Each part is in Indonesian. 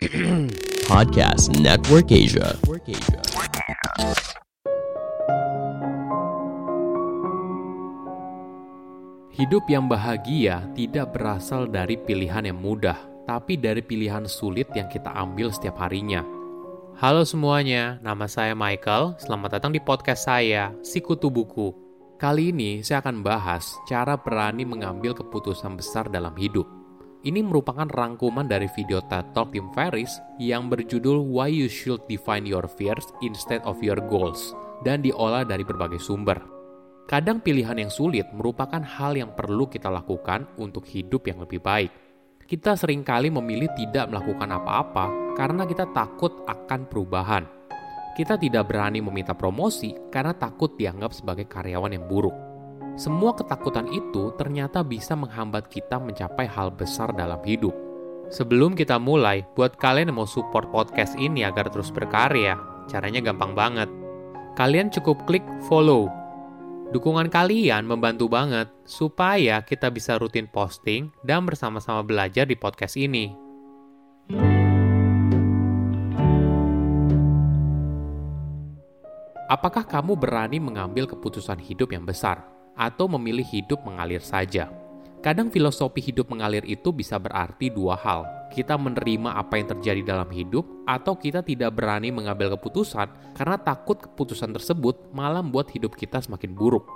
Podcast Network Asia. Hidup yang bahagia tidak berasal dari pilihan yang mudah, tapi dari pilihan sulit yang kita ambil setiap harinya. Halo semuanya, nama saya Michael. Selamat datang di podcast saya, Sikutu Buku. Kali ini saya akan bahas cara berani mengambil keputusan besar dalam hidup. Ini merupakan rangkuman dari video TED Talk Tim Ferriss yang berjudul Why You Should Define Your Fears Instead of Your Goals dan diolah dari berbagai sumber. Kadang pilihan yang sulit merupakan hal yang perlu kita lakukan untuk hidup yang lebih baik. Kita sering kali memilih tidak melakukan apa-apa karena kita takut akan perubahan. Kita tidak berani meminta promosi karena takut dianggap sebagai karyawan yang buruk. Semua ketakutan itu ternyata bisa menghambat kita mencapai hal besar dalam hidup. Sebelum kita mulai, buat kalian yang mau support podcast ini agar terus berkarya, caranya gampang banget. Kalian cukup klik follow Dukungan kalian membantu banget supaya kita bisa rutin posting dan bersama-sama belajar di podcast ini. Apakah kamu berani mengambil keputusan hidup yang besar atau memilih hidup mengalir saja? Kadang filosofi hidup mengalir itu bisa berarti dua hal. Kita menerima apa yang terjadi dalam hidup atau kita tidak berani mengambil keputusan karena takut keputusan tersebut malah membuat hidup kita semakin buruk.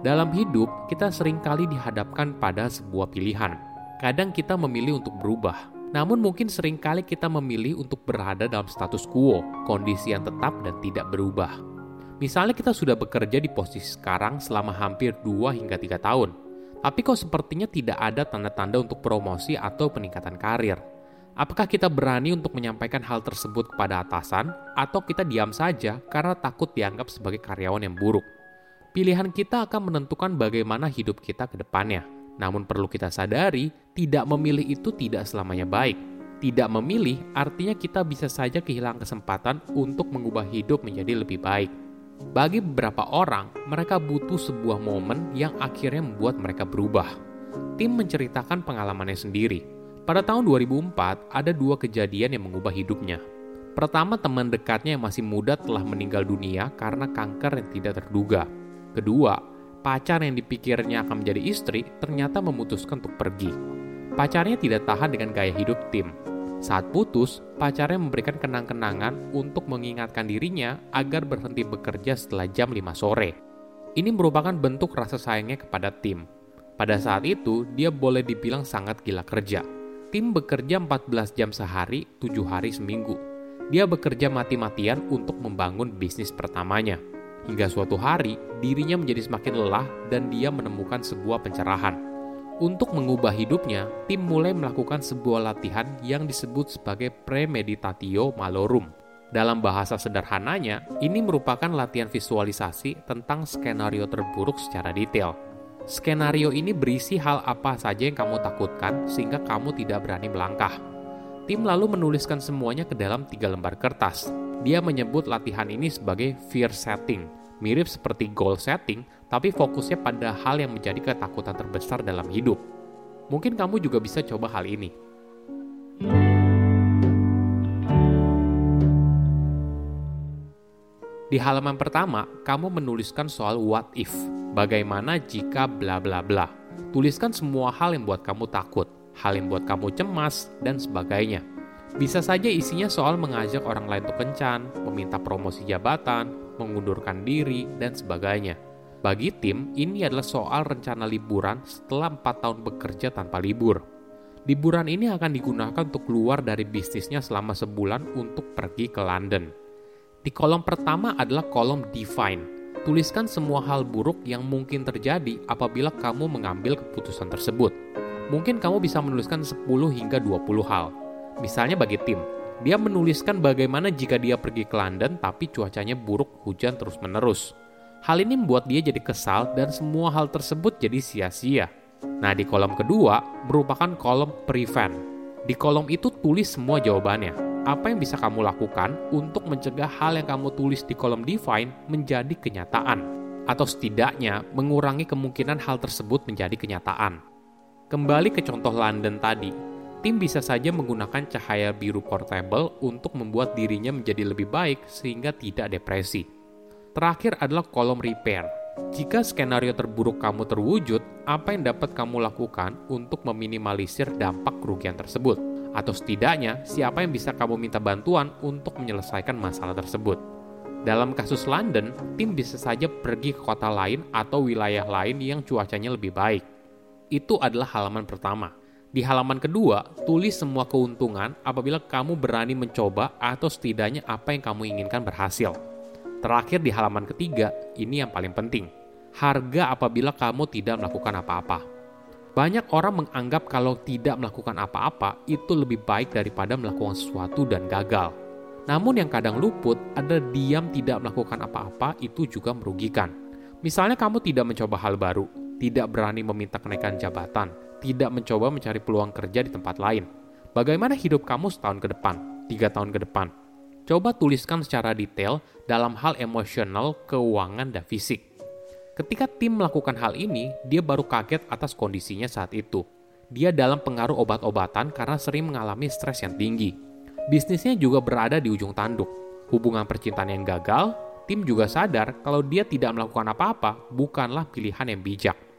Dalam hidup, kita sering kali dihadapkan pada sebuah pilihan. Kadang kita memilih untuk berubah, namun mungkin sering kali kita memilih untuk berada dalam status quo, kondisi yang tetap dan tidak berubah. Misalnya kita sudah bekerja di posisi sekarang selama hampir 2 hingga 3 tahun, tapi kok sepertinya tidak ada tanda-tanda untuk promosi atau peningkatan karir. Apakah kita berani untuk menyampaikan hal tersebut kepada atasan, atau kita diam saja karena takut dianggap sebagai karyawan yang buruk? Pilihan kita akan menentukan bagaimana hidup kita ke depannya. Namun perlu kita sadari, tidak memilih itu tidak selamanya baik. Tidak memilih artinya kita bisa saja kehilangan kesempatan untuk mengubah hidup menjadi lebih baik. Bagi beberapa orang, mereka butuh sebuah momen yang akhirnya membuat mereka berubah. Tim menceritakan pengalamannya sendiri. Pada tahun 2004, ada dua kejadian yang mengubah hidupnya. Pertama, teman dekatnya yang masih muda telah meninggal dunia karena kanker yang tidak terduga. Kedua, pacar yang dipikirnya akan menjadi istri ternyata memutuskan untuk pergi. Pacarnya tidak tahan dengan gaya hidup tim, saat putus, pacarnya memberikan kenang-kenangan untuk mengingatkan dirinya agar berhenti bekerja setelah jam 5 sore. Ini merupakan bentuk rasa sayangnya kepada tim. Pada saat itu, dia boleh dibilang sangat gila kerja. Tim bekerja 14 jam sehari, 7 hari seminggu. Dia bekerja mati-matian untuk membangun bisnis pertamanya. Hingga suatu hari, dirinya menjadi semakin lelah dan dia menemukan sebuah pencerahan untuk mengubah hidupnya, tim mulai melakukan sebuah latihan yang disebut sebagai premeditatio malorum. Dalam bahasa sederhananya, ini merupakan latihan visualisasi tentang skenario terburuk secara detail. Skenario ini berisi hal apa saja yang kamu takutkan sehingga kamu tidak berani melangkah. Tim lalu menuliskan semuanya ke dalam tiga lembar kertas. Dia menyebut latihan ini sebagai fear setting, mirip seperti goal setting, tapi fokusnya pada hal yang menjadi ketakutan terbesar dalam hidup. Mungkin kamu juga bisa coba hal ini. Di halaman pertama, kamu menuliskan soal what if. Bagaimana jika bla bla bla. Tuliskan semua hal yang buat kamu takut, hal yang buat kamu cemas, dan sebagainya. Bisa saja isinya soal mengajak orang lain untuk kencan, meminta promosi jabatan, mengundurkan diri, dan sebagainya. Bagi tim, ini adalah soal rencana liburan setelah 4 tahun bekerja tanpa libur. Liburan ini akan digunakan untuk keluar dari bisnisnya selama sebulan untuk pergi ke London. Di kolom pertama adalah kolom define. Tuliskan semua hal buruk yang mungkin terjadi apabila kamu mengambil keputusan tersebut. Mungkin kamu bisa menuliskan 10 hingga 20 hal. Misalnya bagi tim, dia menuliskan bagaimana jika dia pergi ke London tapi cuacanya buruk, hujan terus-menerus. Hal ini membuat dia jadi kesal dan semua hal tersebut jadi sia-sia. Nah, di kolom kedua merupakan kolom prevent. Di kolom itu tulis semua jawabannya. Apa yang bisa kamu lakukan untuk mencegah hal yang kamu tulis di kolom define menjadi kenyataan? Atau setidaknya mengurangi kemungkinan hal tersebut menjadi kenyataan. Kembali ke contoh London tadi. Tim bisa saja menggunakan cahaya biru portable untuk membuat dirinya menjadi lebih baik sehingga tidak depresi. Terakhir adalah kolom repair. Jika skenario terburuk kamu terwujud, apa yang dapat kamu lakukan untuk meminimalisir dampak kerugian tersebut? Atau setidaknya, siapa yang bisa kamu minta bantuan untuk menyelesaikan masalah tersebut? Dalam kasus London, tim bisa saja pergi ke kota lain atau wilayah lain yang cuacanya lebih baik. Itu adalah halaman pertama. Di halaman kedua, tulis semua keuntungan apabila kamu berani mencoba atau setidaknya apa yang kamu inginkan berhasil. Terakhir di halaman ketiga, ini yang paling penting. Harga apabila kamu tidak melakukan apa-apa. Banyak orang menganggap kalau tidak melakukan apa-apa itu lebih baik daripada melakukan sesuatu dan gagal. Namun yang kadang luput ada diam tidak melakukan apa-apa itu juga merugikan. Misalnya kamu tidak mencoba hal baru, tidak berani meminta kenaikan jabatan, tidak mencoba mencari peluang kerja di tempat lain. Bagaimana hidup kamu setahun ke depan, tiga tahun ke depan? Coba tuliskan secara detail dalam hal emosional, keuangan, dan fisik. Ketika tim melakukan hal ini, dia baru kaget atas kondisinya saat itu. Dia dalam pengaruh obat-obatan karena sering mengalami stres yang tinggi. Bisnisnya juga berada di ujung tanduk. Hubungan percintaan yang gagal, tim juga sadar kalau dia tidak melakukan apa-apa bukanlah pilihan yang bijak.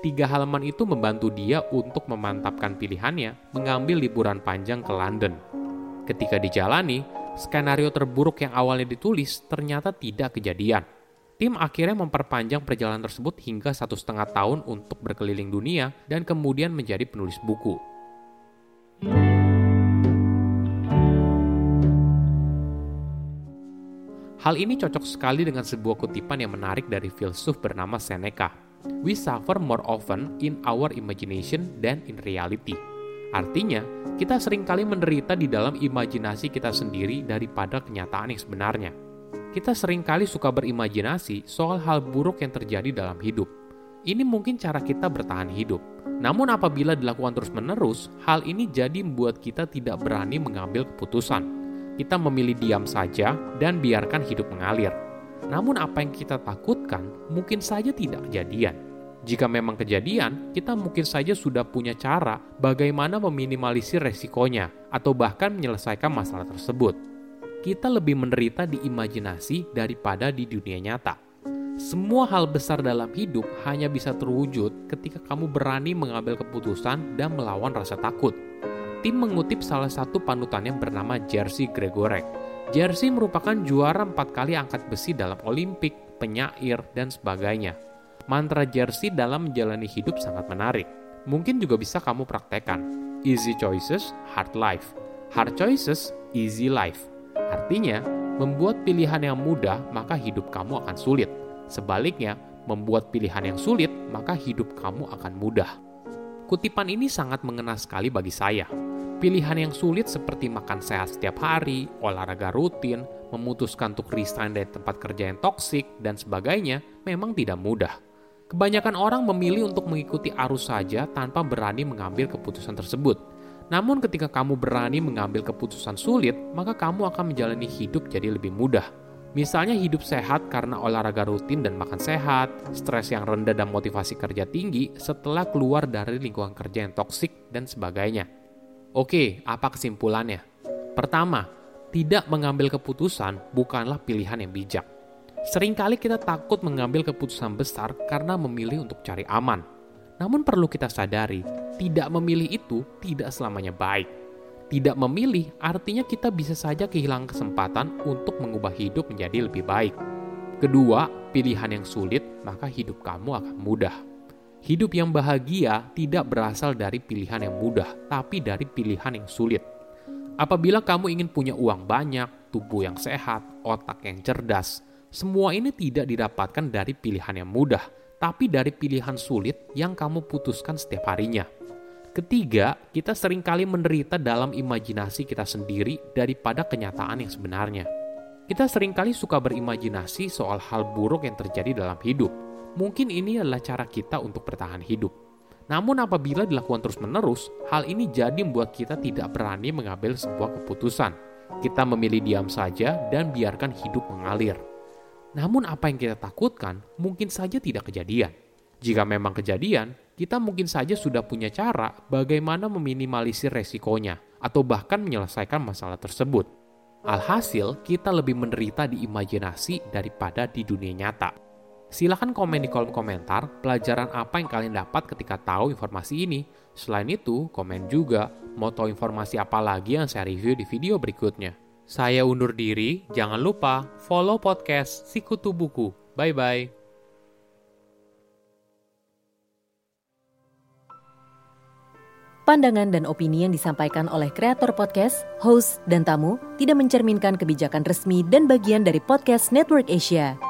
Tiga halaman itu membantu dia untuk memantapkan pilihannya mengambil liburan panjang ke London. Ketika dijalani, skenario terburuk yang awalnya ditulis ternyata tidak kejadian. Tim akhirnya memperpanjang perjalanan tersebut hingga satu setengah tahun untuk berkeliling dunia dan kemudian menjadi penulis buku. Hal ini cocok sekali dengan sebuah kutipan yang menarik dari filsuf bernama Seneca we suffer more often in our imagination than in reality. Artinya, kita sering kali menderita di dalam imajinasi kita sendiri daripada kenyataan yang sebenarnya. Kita sering kali suka berimajinasi soal hal buruk yang terjadi dalam hidup. Ini mungkin cara kita bertahan hidup. Namun apabila dilakukan terus-menerus, hal ini jadi membuat kita tidak berani mengambil keputusan. Kita memilih diam saja dan biarkan hidup mengalir namun apa yang kita takutkan mungkin saja tidak kejadian. Jika memang kejadian, kita mungkin saja sudah punya cara bagaimana meminimalisir resikonya atau bahkan menyelesaikan masalah tersebut. Kita lebih menderita di imajinasi daripada di dunia nyata. Semua hal besar dalam hidup hanya bisa terwujud ketika kamu berani mengambil keputusan dan melawan rasa takut. Tim mengutip salah satu panutan yang bernama Jersey Gregorek Jersey merupakan juara empat kali angkat besi dalam Olimpik, penyair, dan sebagainya. Mantra Jersey dalam menjalani hidup sangat menarik. Mungkin juga bisa kamu praktekkan. Easy choices, hard life. Hard choices, easy life. Artinya, membuat pilihan yang mudah, maka hidup kamu akan sulit. Sebaliknya, membuat pilihan yang sulit, maka hidup kamu akan mudah. Kutipan ini sangat mengena sekali bagi saya Pilihan yang sulit seperti makan sehat setiap hari, olahraga rutin, memutuskan untuk resign dari tempat kerja yang toksik, dan sebagainya memang tidak mudah. Kebanyakan orang memilih untuk mengikuti arus saja tanpa berani mengambil keputusan tersebut. Namun ketika kamu berani mengambil keputusan sulit, maka kamu akan menjalani hidup jadi lebih mudah. Misalnya hidup sehat karena olahraga rutin dan makan sehat, stres yang rendah dan motivasi kerja tinggi setelah keluar dari lingkungan kerja yang toksik dan sebagainya. Oke, apa kesimpulannya? Pertama, tidak mengambil keputusan bukanlah pilihan yang bijak. Seringkali kita takut mengambil keputusan besar karena memilih untuk cari aman. Namun perlu kita sadari, tidak memilih itu tidak selamanya baik. Tidak memilih artinya kita bisa saja kehilangan kesempatan untuk mengubah hidup menjadi lebih baik. Kedua, pilihan yang sulit, maka hidup kamu akan mudah. Hidup yang bahagia tidak berasal dari pilihan yang mudah, tapi dari pilihan yang sulit. Apabila kamu ingin punya uang banyak, tubuh yang sehat, otak yang cerdas, semua ini tidak didapatkan dari pilihan yang mudah, tapi dari pilihan sulit yang kamu putuskan setiap harinya. Ketiga, kita sering kali menderita dalam imajinasi kita sendiri daripada kenyataan yang sebenarnya. Kita sering kali suka berimajinasi soal hal buruk yang terjadi dalam hidup, Mungkin ini adalah cara kita untuk bertahan hidup. Namun apabila dilakukan terus-menerus, hal ini jadi membuat kita tidak berani mengambil sebuah keputusan. Kita memilih diam saja dan biarkan hidup mengalir. Namun apa yang kita takutkan mungkin saja tidak kejadian. Jika memang kejadian, kita mungkin saja sudah punya cara bagaimana meminimalisir resikonya atau bahkan menyelesaikan masalah tersebut. Alhasil, kita lebih menderita di imajinasi daripada di dunia nyata. Silahkan komen di kolom komentar pelajaran apa yang kalian dapat ketika tahu informasi ini. Selain itu, komen juga mau tahu informasi apa lagi yang saya review di video berikutnya. Saya undur diri, jangan lupa follow podcast Sikutu Buku. Bye-bye. Pandangan dan opini yang disampaikan oleh kreator podcast, host, dan tamu tidak mencerminkan kebijakan resmi dan bagian dari podcast Network Asia.